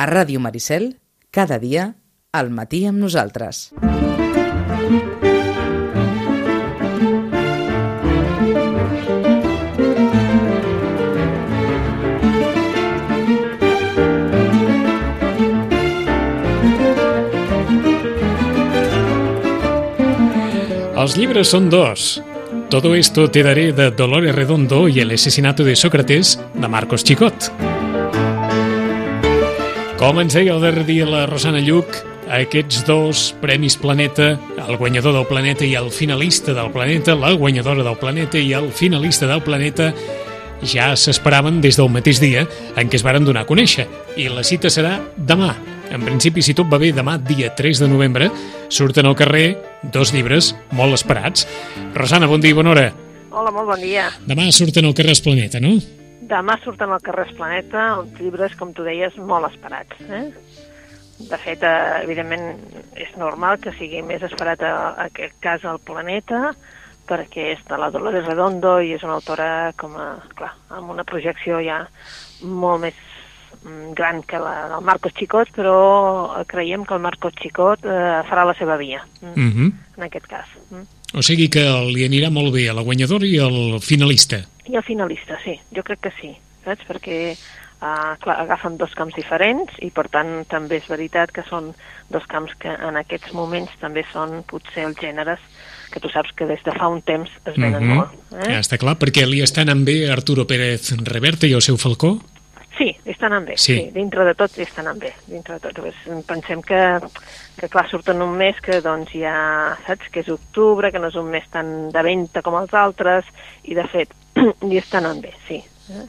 A Ràdio Maricel, cada dia, al matí amb nosaltres. Els llibres són dos. Todo esto te daré de Dolores Redondo y el asesinato de Sócrates de Marcos Chicot. Com ens deia el darrer dia la Rosana Lluc, aquests dos Premis Planeta, el guanyador del planeta i el finalista del planeta, la guanyadora del planeta i el finalista del planeta, ja s'esperaven des del mateix dia en què es varen donar a conèixer. I la cita serà demà. En principi, si tot va bé, demà, dia 3 de novembre, surten al carrer dos llibres molt esperats. Rosana, bon dia i bona hora. Hola, molt bon dia. Demà surten al carrer Esplaneta, no? Demà surten al carrer Planeta uns llibres, com tu deies, molt esperats. Eh? De fet, eh, evidentment, és normal que sigui més esperat a, a aquest cas al Planeta, perquè és de la Dolores Redondo i és una autora com a, clar, amb una projecció ja molt més mm, gran que la del Marcos Chicot, però creiem que el Marcos Chicot eh, farà la seva via, Mm -hmm. en aquest cas. Mm. O sigui que li anirà molt bé a la guanyadora i al finalista. I el finalista, sí, jo crec que sí, saps? Perquè uh, clar, agafen dos camps diferents i per tant també és veritat que són dos camps que en aquests moments també són potser els gèneres que tu saps que des de fa un temps es venen Mhm. molt. Eh? Ja està clar, perquè li estan anant bé Arturo Pérez Reverte i el seu falcó. Sí, estan anant bé, Sí. sí. dintre de tot estan anant bé, dintre de tot. Pensem que, que clar, surten un mes que doncs ja, saps, que és octubre, que no és un mes tan de venda com els altres, i de fet, hi estan anant bé, sí. Eh?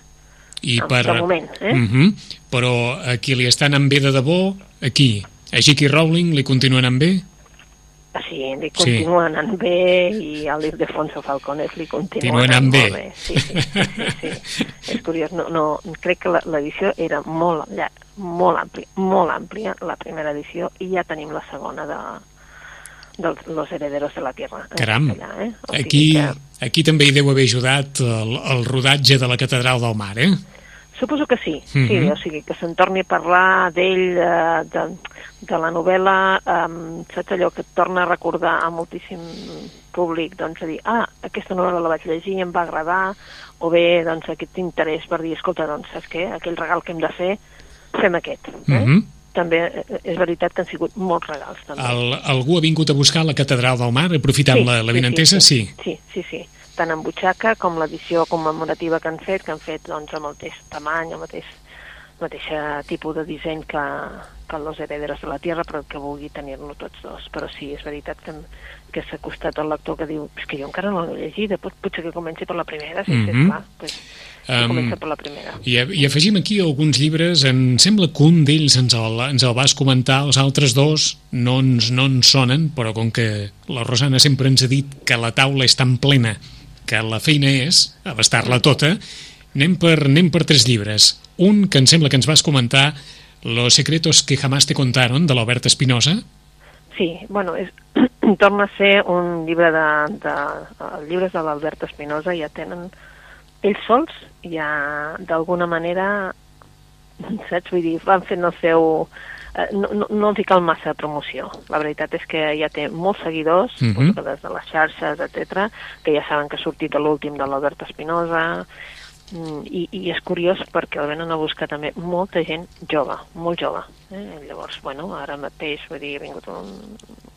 I En per... moment, eh? Mhm. Però a qui li estan anant bé de debò, aquí. A J.K. Rowling li continua anant bé? Sí, li continua anant bé i a l'Ildefonso Falcones li Continua anant anant bé. bé. Sí, sí, sí, sí, sí. És curiós, no, no, crec que la- l'edició era molt, llar- molt àmplia, molt àmplia, la primera edició, i ja tenim la segona de, dels Los Herederos de la Tierra. Caram, castellà, eh? O sigui aquí, que- aquí també hi deu haver ajudat el, el rodatge de la Catedral del Mar, eh? Suposo que sí, sí, Mhm. o sigui, que se'n torni a parlar d'ell, eh, de, de la novel·la, eh, saps allò que et torna a recordar a moltíssim públic, doncs a dir, ah, aquesta novel·la la vaig llegir, em va agradar, o bé, doncs, aquest interès per dir, escolta, doncs, saps què, aquell regal que hem de fer, fem aquest. Eh? Mhm. També eh, és veritat que han sigut molts regals, també. El, algú ha vingut a buscar la Catedral del Mar, aprofitant la, la vinentesa? Sí. Sí, sí, sí. Tant en butxaca com l'edició commemorativa que han fet, que han fet doncs, amb el mateix tamany, el mateix, mateix tipus de disseny que, que Los Herederos de la Tierra, però que vulgui tenir-lo tots dos. Però sí, és veritat que, que s'ha costat el lector que diu és que jo encara no l'he llegit, pot, potser que comenci per la primera, sí, sí, Mhm. esclar. Pues, Um, comença per la primera. I, I afegim aquí alguns llibres, em sembla que un d'ells ens, el, ens el vas comentar, els altres dos no ens, no ens sonen, però com que la Rosana sempre ens ha dit que la taula és tan plena que la feina és abastar-la tota, anem per, anem per tres llibres. Un que em sembla que ens vas comentar, Los secretos que jamás te contaron, de l'Albert Espinosa. Sí, bueno, és, torna a ser un llibre de, de, els llibres de l'Albert Espinosa ja tenen ells sols ja d'alguna manera saps? Vull dir, van fent el seu eh, no, no, no els hi cal massa promoció. La veritat és que ja té molts seguidors, Mhm. uh -huh. des de les xarxes, etc, que ja saben que ha sortit l'últim de l'Albert Espinosa, Mm, i, i és curiós perquè el venen a buscar també molta gent jove, molt jove. Eh? Llavors, bueno, ara mateix, vull dir, ha vingut un,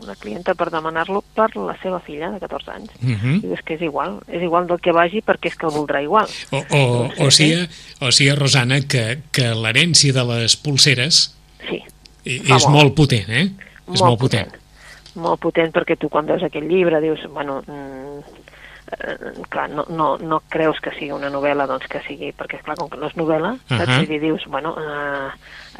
una clienta per demanar-lo per la seva filla de 14 anys. Uh -huh. I és que és igual, és igual del que vagi perquè és que el voldrà igual. O, o, o, sigui, o sigui, Rosana, que, que l'herència de les pulseres Sí, i- Fa és molt. molt potent, eh? És molt potent. Molt potent perquè tu quan veus aquest llibre dius, bueno, mm, eh, clar, no, no, no creus que sigui una novel·la, doncs que sigui, perquè clar, com que no és novel·la, saps? Ahà. Vull dir, dius, bueno, eh,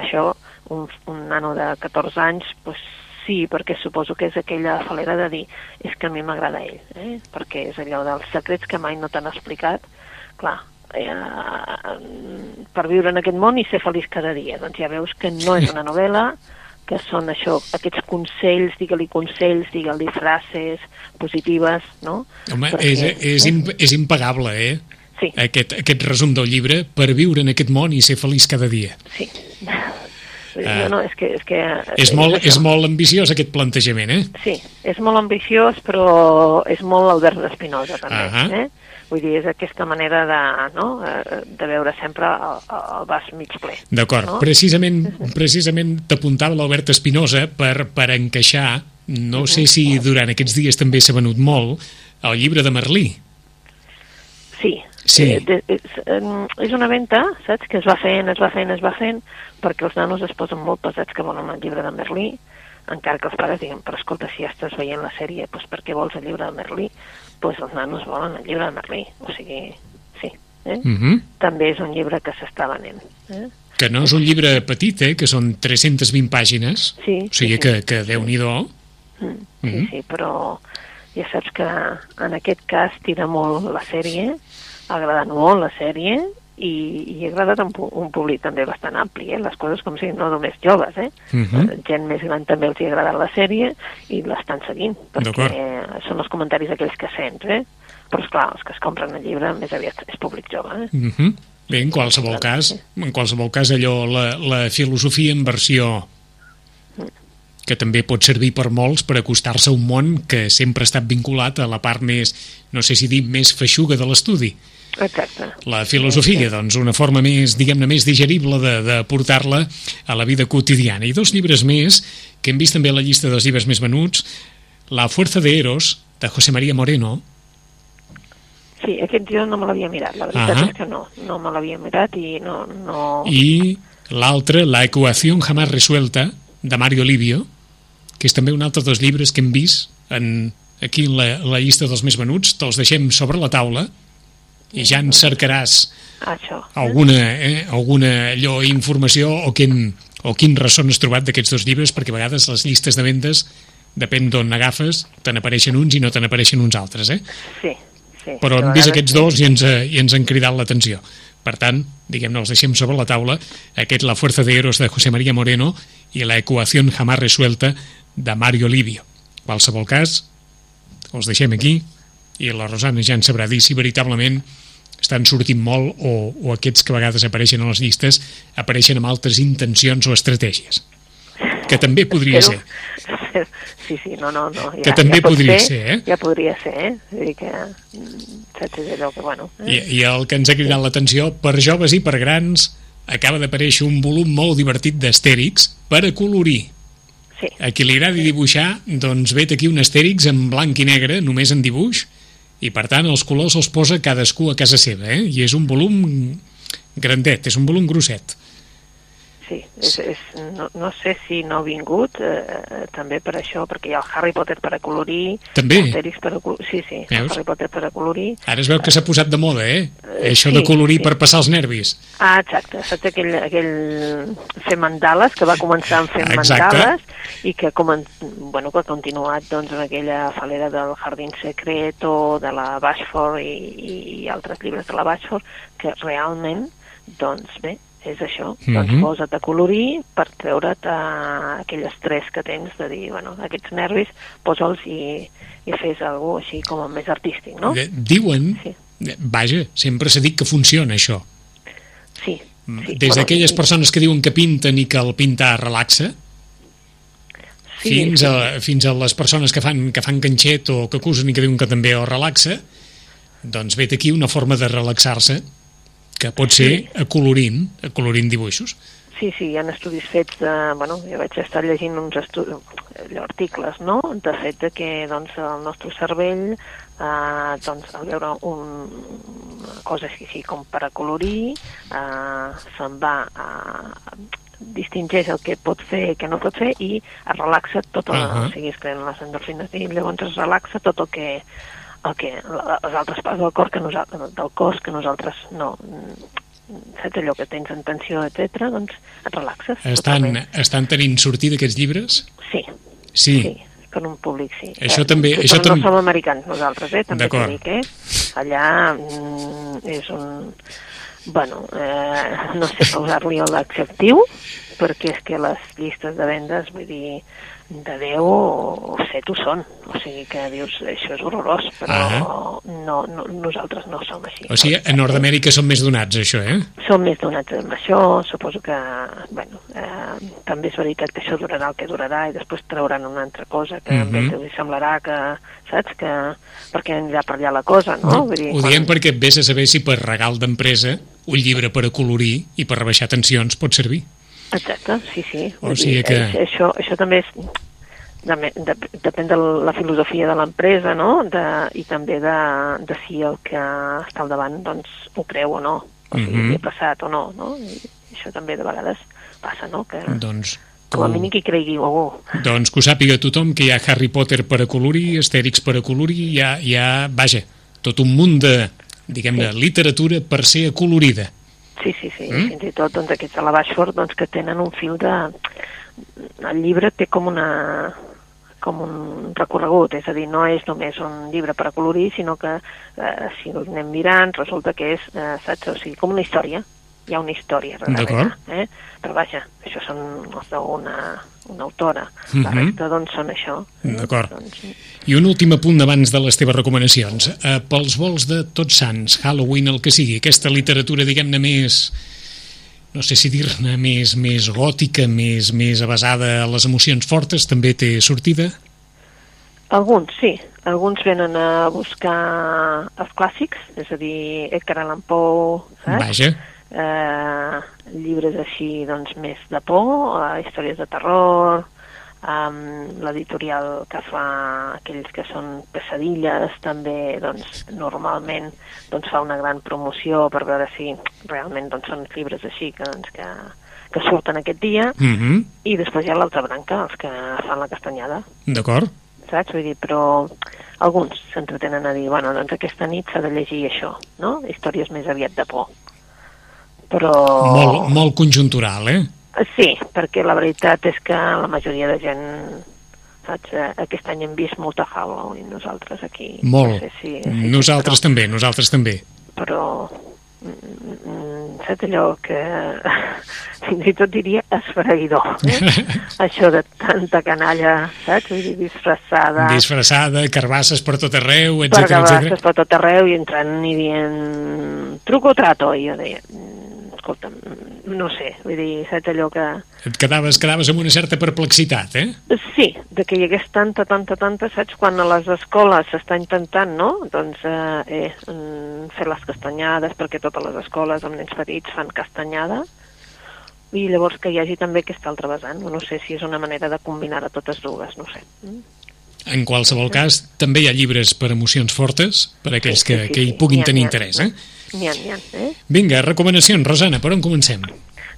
això, un, un nano de 14 anys, doncs sí, perquè suposo que és aquella falera de dir, és que a mi m'agrada ell, eh? perquè és allò dels secrets que mai no t'han explicat, clar, eh, per viure en aquest món i ser feliç cada dia. Doncs ja veus que no és una novel·la, que són això, aquests consells, digue-li consells, digue-li frases positives, no? Home, Perquè- és, és, imp és impagable, eh? Sí, Aquest, aquest resum del llibre per viure en aquest món i ser feliç cada dia. sí. Uh, no, és que... És, que, és, molt, això. és molt ambiciós aquest plantejament, eh? Sí, és molt ambiciós, però és molt Albert Espinosa, també. Uh -huh. eh? Vull dir, és aquesta manera de, no? Eh, de veure sempre el, el vas mig ple. D'acord. No? Precisament, precisament t'apuntava l'Albert Espinosa per, per encaixar, no sé si durant aquests dies també s'ha venut molt, el llibre de Merlí. Sí, Sí. Eh, de, és, és una venda, saps, que es va fent, es va fent, es va fent, perquè els nanos es posen molt pesats que volen el llibre de Merlí, encara que els pares diguen, però escolta, si ja estàs veient la sèrie, doncs per què vols el llibre de Merlí? Doncs els nanos volen el llibre de Merlí, o sigui, sí. Eh? Uh -huh. També és un llibre que s'està venent. Eh? Que no és un llibre petit, eh? que són 320 pàgines, Sí, o sigui sí, que, que déu-n'hi-do. Mm, sí, Mhm. sí, però ja saps que en aquest cas tira molt la sèrie, ha agradat molt la sèrie i, i ha agradat un, un públic també bastant ampli, eh? les coses com si no només joves, eh? Mhm. Eh, gent més gran també els ha agradat la sèrie i l'estan seguint, perquè són els comentaris aquells que sents, eh? però esclar, els que es compren el llibre més aviat és públic jove, eh? Uh -huh. Bé, en qualsevol cas, en qualsevol cas allò, la, la filosofia en versió que també pot servir per molts per acostar-se a un món que sempre ha estat vinculat a la part més, no sé si dir, més feixuga de l'estudi. Exacte. La filosofia, doncs, una forma més, diguem-ne, més digerible de, de portar-la a la vida quotidiana. I dos llibres més, que hem vist també a la llista dels llibres més venuts, La fuerza de Eros, de José María Moreno, Sí, aquest jo no me l'havia mirat, la veritat Ahà. és que no, no me l'havia mirat i no... no... i l'altre, La ecuación jamás resuelta, de Mario Livio, que és també un altre dels llibres que hem vist en, aquí en la, la llista dels més venuts, te'ls deixem sobre la taula i ja en cercaràs Això. alguna, eh, alguna allò, informació o quin, o quin ressò has trobat d'aquests dos llibres, perquè a vegades les llistes de vendes, depèn d'on agafes, te n'apareixen uns i no te n'apareixen uns altres, eh? Sí, sí. però hem vist aquests dos i ens, i ens han cridat l'atenció. Per tant, diguem-ne, els deixem sobre la taula, aquest La fuerza de Eros de José María Moreno i La ecuación jamás resuelta de Mario Livio. Qualsevol cas, els deixem aquí i la Rosana ja en sabrà dir si veritablement estan sortint molt o, o aquests que a vegades apareixen a les llistes apareixen amb altres intencions o estratègies. Que també podria ser. Sí, sí, no, no, no. Ja, Que també ja podria ser, eh? Ja podria ser, eh? Vull dir que, mm, saps, és allò que, bueno... I, Eh? I el que ens ha cridat l'atenció, per joves i per grans, acaba d'aparèixer un volum molt divertit d'Astèrix per acolorir. Sí, A qui li agradi dibuixar, doncs vet aquí un Astèrix en blanc i negre, només en dibuix, i per tant els colors els posa cadascú a casa seva, eh? I és un volum grandet, és un volum grosset. Sí. És, és, no, no sé si no ha vingut, eh, eh, també per això, perquè hi ha el Harry Potter per acolorir... També? Asterix per acolorir... Sí, sí, el Veus? Harry Potter per acolorir... Ara es veu que s'ha posat de moda, eh? Eh, Això sí, de colorir sí. per passar els nervis. Ah, exacte, saps aquell, aquell fer mandales, que va començar amb fer Exacte. mandales i que, com, bueno, que ha continuat doncs, en aquella falera del Jardín Secreto, de la Bashford i, i altres llibres de la Bashford, que realment, doncs bé, és això, doncs Mhm. posa't a colorir per treure't uh, aquell estrès que tens de dir, bueno, aquests nervis, posa'ls i, i fes alguna així com més artístic, no? Eh, Diuen, Sí. eh, vaja, sempre s'ha dit que funciona això. Sí. sí. Des d'aquelles Bueno, persones que diuen que pinten i que el pintar relaxa, sí, fins, sí. a, fins a les persones que fan, que fan canxet o que acusen i que diuen que també el relaxa, doncs vet aquí una forma de relaxar-se que pot ser acolorint, acolorint dibuixos. Sí, sí, hi ha estudis fets de... Bueno, jo vaig estar llegint uns estu... allò, articles, no?, de fet de que doncs, el nostre cervell, eh, doncs, al veure un, una cosa així, com per acolorir, eh, se'n va a distingeix el que pot fer i què no pot fer i es relaxa tot el, Ahà. o sigui, es creen les endorfines i llavors es relaxa tot el que el que, les altres parts del cor que nosaltres, del cos que nosaltres no saps allò que tens en tensió, etc doncs et relaxes. Estan, totalment. estan tenint sortida aquests llibres? Sí, Sí. sí, per un públic, sí. Això Eh, també- això no tam- som americans nosaltres, eh? També t'ho dic, eh? Allà mm, és un... Bueno, eh, no sé posar-li l'adjectiu, perquè és que les llistes de vendes, vull dir, de 10 o 7 ho són. O sigui que dius, això és horrorós, però Ah. no, no, nosaltres no som així. O sigui, a Nord-Amèrica són més donats, això, eh? Som més donats amb això, suposo que, bueno, eh, també és veritat que això durarà el que durarà i després trauran una altra cosa que mm -hmm. li semblarà que, saps, que perquè anirà per allà la cosa, no? Vull dir, Ho diem perquè vés a saber si per regal d'empresa un llibre per acolorir i per rebaixar tensions pot servir. Exacte, sí, sí. O sigui dir, que- Això, això també és... De, de, depèn de la filosofia de l'empresa, no? De, I també de, de si el que està al davant doncs, ho creu o no, o sigui, Mhm. li ha passat o no, no? I això també de vegades passa, no? Que Doncs, com a mínim que hi cregui algú. doncs que ho sàpiga tothom que hi ha Harry Potter per acolorir, Astèrix per acolorir, hi ha, hi ha vaja, tot un munt de, diguem-ne, literatura per ser acolorida. Sí, sí, sí. Mm? Fins i tot doncs, aquests a la Bashford doncs, que tenen un fil de... El llibre té com una com un recorregut, és a dir, no és només un llibre per acolorir, sinó que eh, si el anem mirant resulta que és, eh, saps, o sigui, com una història, hi ha una història darrere, eh? però vaja, això són els d'una una autora, Mhm. la resta doncs són això. D'acord. Doncs, I un últim apunt abans de les teves recomanacions. Eh, pels vols de Tots Sants, Halloween, el que sigui, aquesta literatura, diguem-ne, més no sé si dir-ne més, més gòtica, més, més basada a les emocions fortes, també té sortida? Alguns, sí. Alguns venen a buscar els clàssics, és a dir, Edgar Allan Poe, saps? Vaja, Eh, llibres així, doncs, més de por, eh, històries de terror, um, l'editorial que fa aquells que són pesadilles, també, doncs, normalment doncs, fa una gran promoció per veure si realment doncs, són llibres així que, doncs, que, que surten aquest dia, mm -hmm. i després hi ha l'altra branca, els que fan la castanyada d'acord. saps? Vull dir, però alguns s'entretenen a dir, bueno, doncs aquesta nit s'ha de llegir això, no? Històries més aviat de por. Però... Molt, molt conjuntural, eh? Sí, perquè la veritat és que la majoria de gent, saps? Eh, Aquest any hem vist molta Halloween, nosaltres aquí. Molt. No sé si, si Nosaltres també, nosaltres també. Però, mm, mm, saps allò que fins i tot diria esfereïdor, eh? Això de tanta canalla, saps? Vull dir, disfressada. Disfressada, carbasses per tot arreu, etc cabasses etc. per tot arreu i entrant i dient truco o trato, i jo deia "Mm, escolta, no sé, vull dir, saps allò que... Et quedaves, quedaves amb una certa perplexitat, eh? Sí, de que hi hagués tanta, tanta, tanta, saps, quan a les escoles s'està intentant, no?, doncs, eh, eh, mm, fer les castanyades, perquè totes les escoles amb nens petits fan castanyada, i llavors que hi hagi també aquesta altra vessant, no sé si és una manera de combinar a totes dues, no sé. Mm? En qualsevol cas, també hi ha llibres per emocions fortes, per aquells que, que hi puguin tenir interès, eh? N'hi ha, n'hi ha, eh? Vinga, recomanacions. Rosana, per on comencem?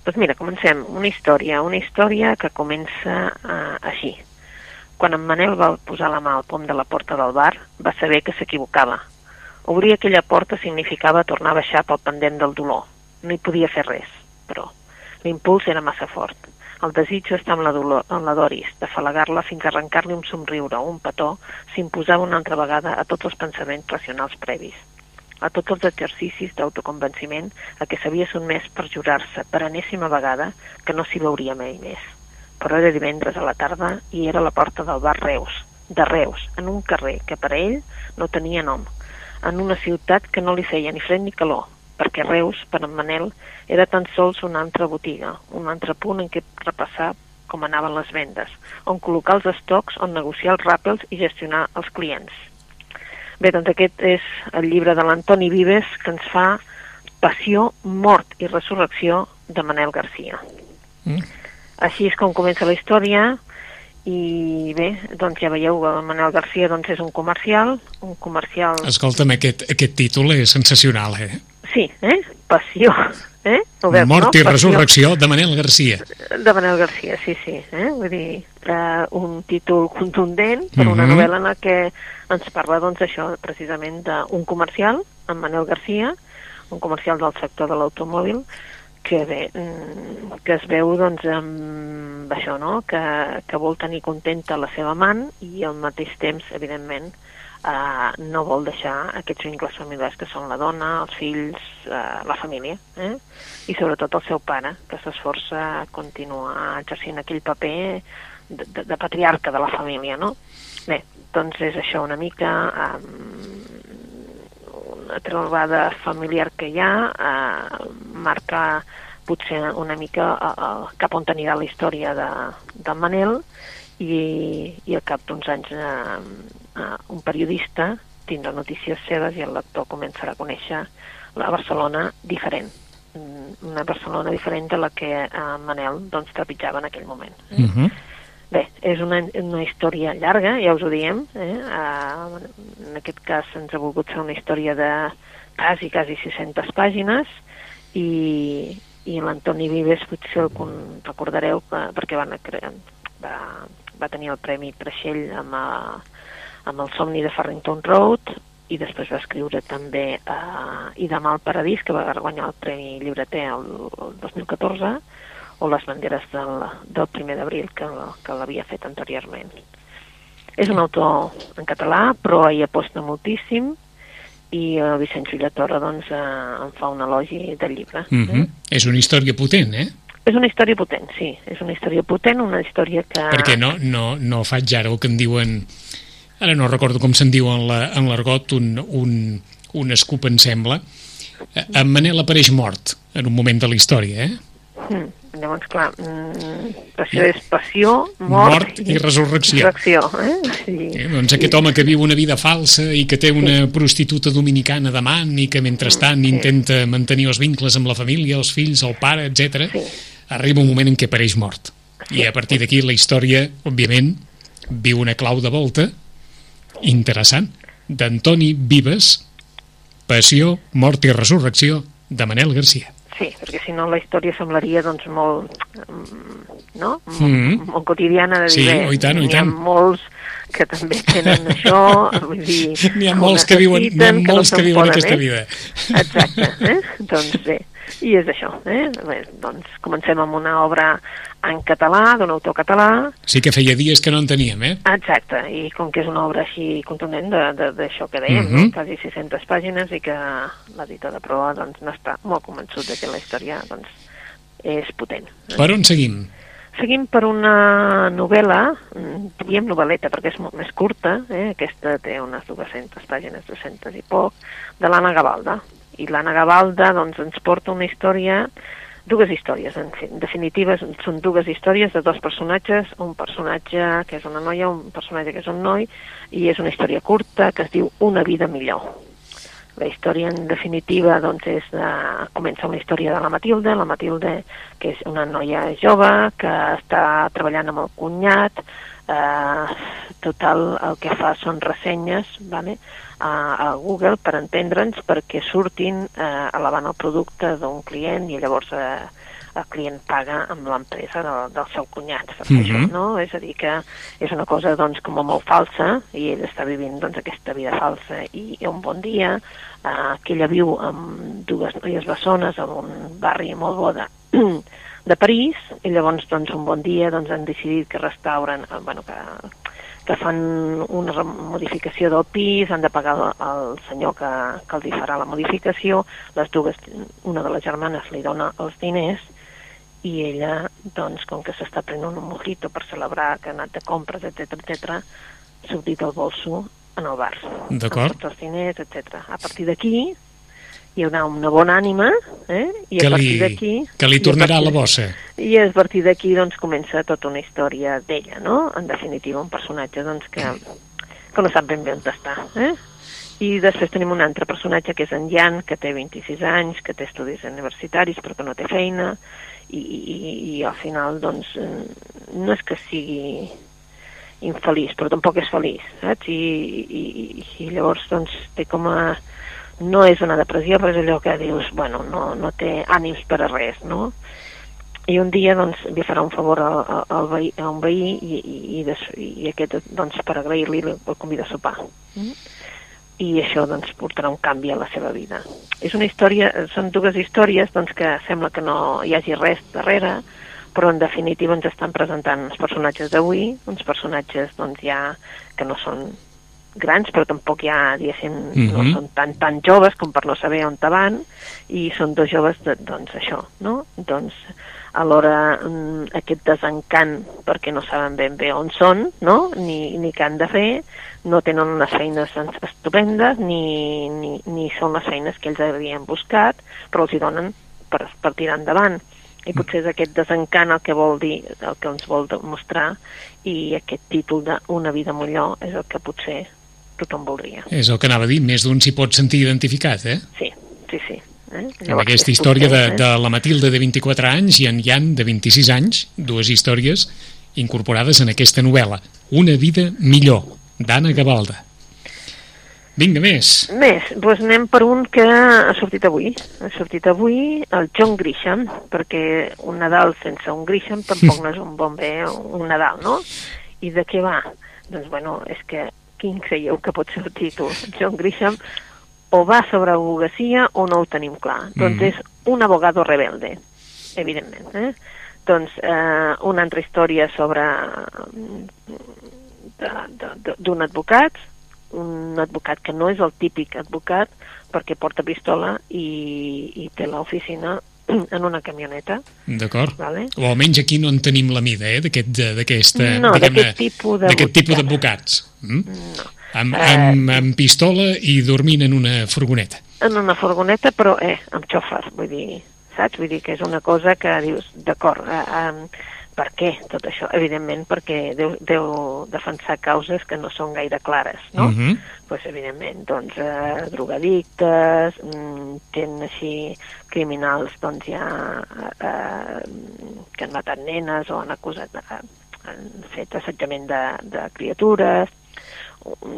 Doncs mira, comencem. Una història, una història que comença uh, així. Quan en Manel va posar la mà al pom de la porta del bar, va saber que s'equivocava. Obrir aquella porta significava tornar a baixar pel pendent del dolor. No hi podia fer res, però l'impuls era massa fort. El desig d'estar amb la, dolor, amb la Doris, d'afalagar-la fins a arrencar-li un somriure o un petó, s'imposava una altra vegada a tots els pensaments racionals previs a tots els exercicis d'autoconvenciment a què s'havia sotmès per jurar-se per enèsima vegada que no s'hi veuria mai més. Però era divendres a la tarda i era a la porta del bar Reus, de Reus, en un carrer que per a ell no tenia nom, en una ciutat que no li feia ni fred ni calor, perquè Reus, per en Manel, era tan sols una altra botiga, un altre punt en què repassar com anaven les vendes, on col·locar els estocs, on negociar els ràpels i gestionar els clients. Bé, doncs aquest és el llibre de l'Antoni Vives que ens fa Passió, mort i resurrecció de Manel Garcia. Mm. Així és com comença la història i bé, doncs ja veieu que el Manel Garcia doncs és un comercial, un comercial... Escolta'm, aquest, aquest títol és sensacional, eh? Sí, eh? Passió, eh? Veus, Mort no? i Passió resurrecció de Manel Garcia. de Manel Garcia, sí, sí. Eh? Vull dir, eh, un títol contundent per una Mhm. novel·la en la que ens parla, doncs, això, precisament d'un comercial, en Manel Garcia, un comercial del sector de l'automòbil, que bé, mm, que es veu, doncs, amb això, no?, que, que vol tenir contenta la seva amant i al mateix temps, evidentment, eh, no vol deixar aquests vincles familiars que són la dona, els fills, eh, la família, eh? i sobretot el seu pare, que s'esforça a continuar exercint aquell paper de, de, de patriarca de la família, no? Bé, doncs és això una mica eh, una trobada familiar que hi ha, eh, marca potser una mica eh, eh, cap on anirà la història de, del Manel i, i al cap d'uns anys eh, eh, un periodista tindrà notícies seves i el lector començarà a conèixer la Barcelona diferent mm, una Barcelona diferent de la que eh, Manel doncs, trepitjava en aquell moment. Eh? Uh -huh. Bé, és una, una història llarga, ja us ho diem. Eh? Uh, en aquest cas ens ha volgut fer una història de quasi, quasi 600 pàgines i, i l'Antoni Vives potser el recordareu que, perquè van, va, va tenir el Premi Creixell amb, a, amb el somni de Farrington Road i després va escriure també uh, I demà al Paradís, que va guanyar el Premi Llibreter el, el 2014, o les banderes del, del primer d'abril que, que l'havia fet anteriorment. És un autor en català, però hi aposta moltíssim i el Vicenç Villatorra doncs, eh, en fa un elogi del llibre. Uh -huh. eh? És una història potent, eh? És una història potent, sí. És una història potent, una història que... Perquè no, no, no faig ara el que en diuen... Ara no recordo com se'n diu en l'argot, un, un, un escup en sembla. En Manel apareix mort en un moment de la història, eh? Mm. Llavors, clar, mm, passió és passió, mort, mort i, i resurrecció. resurrecció eh? Sí. Eh, doncs aquest home que viu una vida falsa i que té una sí. prostituta dominicana d'amant i que mentrestant sí. intenta mantenir els vincles amb la família, els fills, el pare, etc. Sí. arriba un moment en què apareix mort. I a partir d'aquí la història, òbviament, viu una clau de volta interessant d'Antoni Vives, Passió, Mort i Resurrecció, de Manel Garcia. Sí, perquè si no la història semblaria doncs molt, no? Mm -hmm. molt quotidiana de dir, sí, i tant, oh, i tant. hi ha molts que també tenen això, vull dir... N'hi ha molts que viuen, ha molts que, no que viuen aquesta vida. Exacte, eh? doncs bé, i és això, eh? Bé, doncs comencem amb una obra en català, d'un autor català. Sí que feia dies que no en teníem, eh? Exacte, i com que és una obra així contundent d'això que dèiem, uh -huh. no? quasi 600 pàgines, i que l'editor de proa doncs, no està molt convençut de que la història doncs, és potent. Per on seguim? Seguim per una novel·la, diem novel·leta perquè és molt més curta, eh? aquesta té unes 200 pàgines, 200 i poc, de l'Anna Gavalda. I l'Anna Gavalda doncs, ens porta una història dues històries, en, definitiva són dues històries de dos personatges, un personatge que és una noia, un personatge que és un noi, i és una història curta que es diu Una vida millor. La història, en definitiva, doncs, és de... comença una història de la Matilde, la Matilde, que és una noia jove, que està treballant amb el cunyat, eh, total el que fa són ressenyes, vale? a, a Google per entendre'ns perquè surtin eh, elevant el producte d'un client i llavors eh, el client paga amb l'empresa del, del seu cunyat per -huh. això, no? És a dir, que és una cosa doncs com molt falsa i ell està vivint doncs aquesta vida falsa i, i un bon dia eh, que ella viu amb dues noies bessones en un barri molt bo de, de París i llavors doncs un bon dia doncs han decidit que restauren, eh, bueno, que, que fan una modificació del pis, han de pagar al senyor que, que els hi farà la modificació, les dues, una de les germanes li dona els diners i ella, doncs, com que s'està prenent un mojito per celebrar que ha anat de compres, etc etc, s'ha dit el bolso en el bar. D'acord. Amb tots els diners, etc. A partir d'aquí, hi haurà una bona ànima, eh? I que a partir li, d'aquí... que li tornarà a la bossa. I a partir d'aquí, doncs, comença tota una història d'ella, no? En definitiva, un personatge, doncs, que, que no sap ben bé on està, eh? I després tenim un altre personatge que és en Jan, que té 26 anys, que té estudis universitaris però que no té feina, i, i, i al final, doncs, no és que sigui infeliç, però tampoc és feliç, saps? I, i, i llavors, doncs, té com a no és una depressió, però és allò que dius, bueno, no, no té ànims per a res, no? I un dia, doncs, li farà un favor al, al veí, a un veí i, i, i, des, i aquest, doncs, per agrair-li, el convida a sopar. Mm? I això, doncs, portarà un canvi a la seva vida. És una història, són dues històries, doncs, que sembla que no hi hagi res darrere, però en definitiva ens estan presentant els personatges d'avui, uns personatges, doncs, ja que no són grans, però tampoc ja, diguéssim, mm -hmm. no Mhm. són tan, tan joves com per no saber on te van, i són dos joves, de, doncs això, no? Doncs alhora mm, aquest desencant perquè no saben ben bé on són, no? Ni, ni què han de fer, no tenen unes feines en- estupendes, ni, ni, ni són les feines que ells havien buscat, però els hi donen per, per tirar endavant. I potser és aquest desencant el que vol dir, el que ens vol demostrar, i aquest títol de Una vida millor és el que potser tothom voldria. És el que anava a dir, més d'un s'hi pot sentir identificat, eh? Sí, sí, sí. Eh? Llavors, aquesta història de, eh? de la Matilde de 24 anys i en Jan de 26 anys, dues històries incorporades en aquesta novel·la. Una vida millor, d'Anna Gavalda. Vinga, més. Més, doncs anem per un que ha sortit avui. Ha sortit avui el John Grisham, perquè un Nadal sense un Grisham tampoc no és un bon bé un Nadal, no? I de què va? Doncs, bueno, és que quin creieu que pot ser el títol? John Grisham o va sobre abogacia o no ho tenim clar. Doncs Mhm. és un abogado rebelde, evidentment. Eh? Doncs eh, una altra història sobre mm, d'un advocat, un advocat que no és el típic advocat perquè porta pistola i, i té l'oficina en una camioneta, D'acord. vale? O almenys aquí no en tenim la mida, eh, d'aquest. No, tipus d'advocats. Mm? No. Amb, Eh, amb, amb pistola i dormint en una furgoneta. En una furgoneta, però eh, amb xòfer, vull dir, saps? Vull dir que és una cosa que dius, d'acord, eh, eh, per què tot això? Evidentment perquè deu, deu defensar causes que no són gaire clares, no? Mhm. pues, evidentment, doncs, eh, drogadictes, mm, tenen així criminals, doncs, ja eh, que han matat nenes o han acusat, eh, han fet assetjament de, de criatures,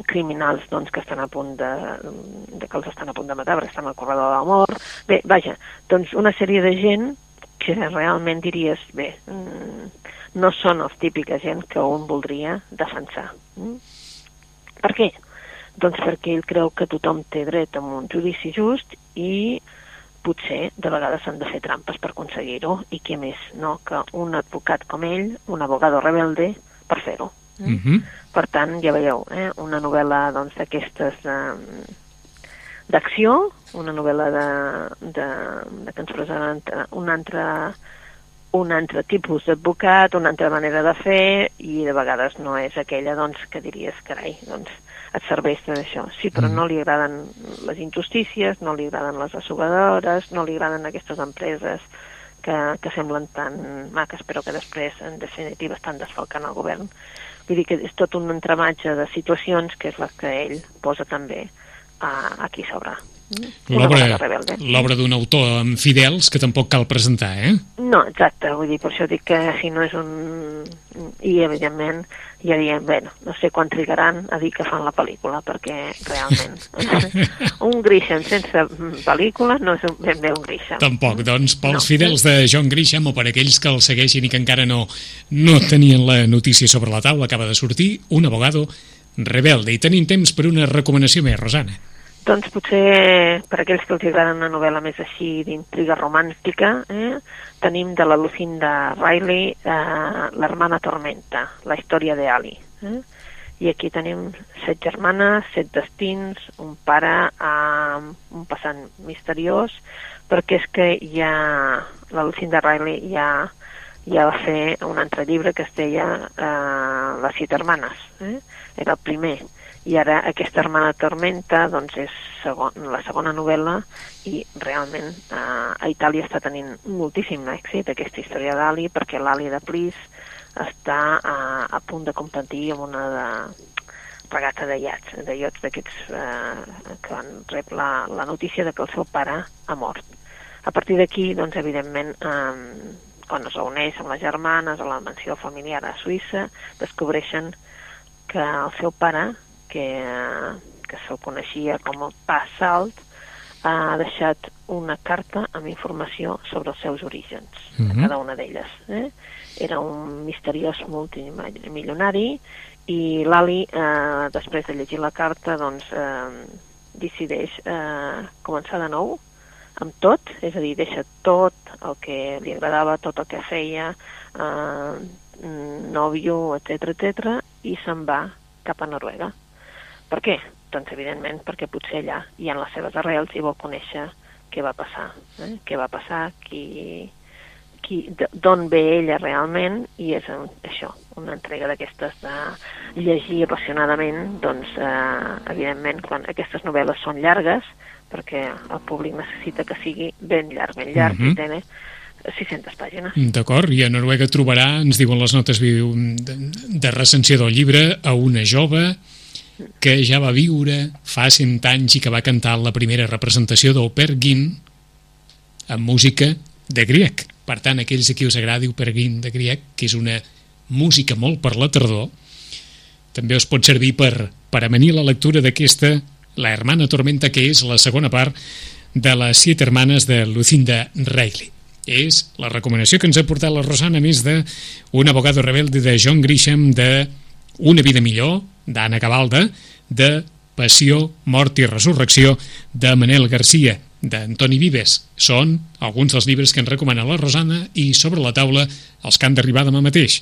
criminals doncs, que estan a punt de, de que els estan a punt de matar perquè estan al corredor de la mort. Bé, vaja, doncs una sèrie de gent que realment diries, bé, mm, no són els típica gent que un voldria defensar. Mm? Per què? Doncs perquè ell creu que tothom té dret a un judici just i potser de vegades s'han de fer trampes per aconseguir-ho i què més, no? Que un advocat com ell, un abogado rebelde, per fer-ho. Mm? Mhm. Per tant, ja veieu, eh? una novel·la doncs, d'aquestes eh, d'acció, una novel·la de, de, de que ens presenta un altre, un altre tipus d'advocat, una altra manera de fer, i de vegades no és aquella doncs, que diries, carai, doncs, et serveix d'això. Sí, però Mm. no li agraden les injustícies, no li agraden les asseguradores, no li agraden aquestes empreses que, que semblen tan maques, però que després, en definitiva, estan desfalcant el govern. Vull dir que és tot un entrematge de situacions que és la que ell posa també a, aquí sobre. Mm? L'obra d'un autor amb fidels que tampoc cal presentar, eh? No, exacte, vull dir, per això dic que si no és un... I, evidentment, ja diem, bueno, no sé quan trigaran a dir que fan la pel·lícula, perquè realment un Grisham sense pel·lícula no és un, ben bé un Grisham. Tampoc, doncs pels No. fidels de John Grisham o per aquells que el segueixin i que encara no, no tenien la notícia sobre la taula, acaba de sortir un abogado rebelde. I tenim temps per una recomanació més, Rosana. Doncs potser per aquells que els agrada una novel·la més així d'intriga romàntica, eh, tenim de la Lucinda Riley eh, L'hermana Tormenta, la història de Ali. Eh? I aquí tenim set germanes, set destins, un pare amb un passant misteriós, perquè és que ja la Lucinda Riley ja, ja va fer un altre llibre que es deia eh, Les set hermanes. Eh? Era el primer i ara aquesta hermana Tormenta doncs és segon, la segona novel·la i realment eh, a Itàlia està tenint moltíssim èxit aquesta història d'Ali perquè l'Ali de Plis està eh, a punt de competir amb una de regata de iats, de iots d'aquests eh, que van rep la, la notícia de que el seu pare ha mort. A partir d'aquí, doncs, evidentment, eh, quan es reuneix amb les germanes a la mansió familiar a Suïssa, descobreixen que el seu pare, que, que se'l coneixia com el Pa Salt, ha deixat una carta amb informació sobre els seus orígens, mm Mhm. -hmm. cada una d'elles. Eh? Era un misteriós multimilionari i l'Ali, eh, després de llegir la carta, doncs, eh, decideix eh, començar de nou amb tot, és a dir, deixa tot el que li agradava, tot el que feia, eh, nòvio, etc etc i se'n va cap a Noruega Per què? Doncs, evidentment, perquè potser allà i en les seves arrels hi vol conèixer què va passar, eh? què va passar, qui, qui, d'on ve ella realment, i és un, això, una entrega d'aquestes de llegir apassionadament, doncs, eh, evidentment, quan aquestes novel·les són llargues, perquè el públic necessita que sigui ben llarg, ben llarg, uh -huh. i té 600 pàgines. D'acord, i a Noruega trobarà, ens diuen les notes de, de recensió del llibre, a una jove que ja va viure fa 100 anys i que va cantar la primera representació d'Oper Gin amb música de griec. Per tant, aquells a qui us agradi Oper Gin de griec, que és una música molt per la tardor, també us pot servir per, per amanir la lectura d'aquesta La hermana tormenta, que és la segona part de les Siete hermanes de Lucinda Reilly. És la recomanació que ens ha portat la Rosana més de Un abogado rebelde de John Grisham, de Una vida millor, d'Anna Cavalda, de Passió, mort i resurrecció, de Manel Garcia, d'Antoni Vives. Són alguns dels llibres que ens recomana la Rosana i sobre la taula els que han d'arribar demà mateix.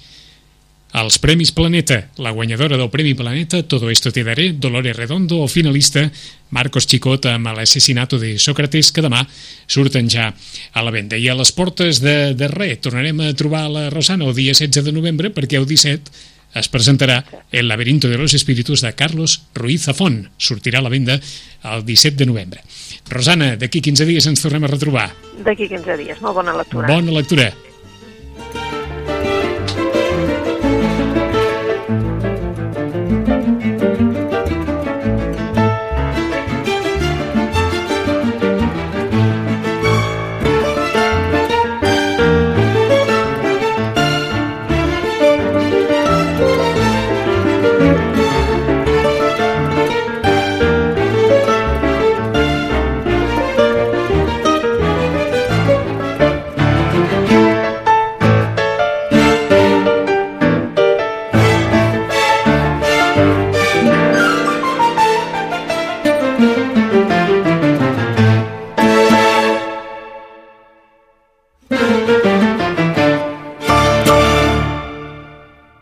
Els Premis Planeta, la guanyadora del Premi Planeta, Todo esto te daré, Dolores Redondo, o finalista, Marcos Chicot amb l'assassinato de Sócrates, que demà surten ja a la venda. I a les portes de, de res, tornarem a trobar la Rosana el dia 16 de novembre, perquè el 17 es presentarà El laberinto de los espíritus de Carlos Ruiz Zafón. Sortirà a la venda el 17 de novembre. Rosana, d'aquí 15 dies ens tornem a retrobar. D'aquí 15 dies. Molt bona lectura. Bona lectura.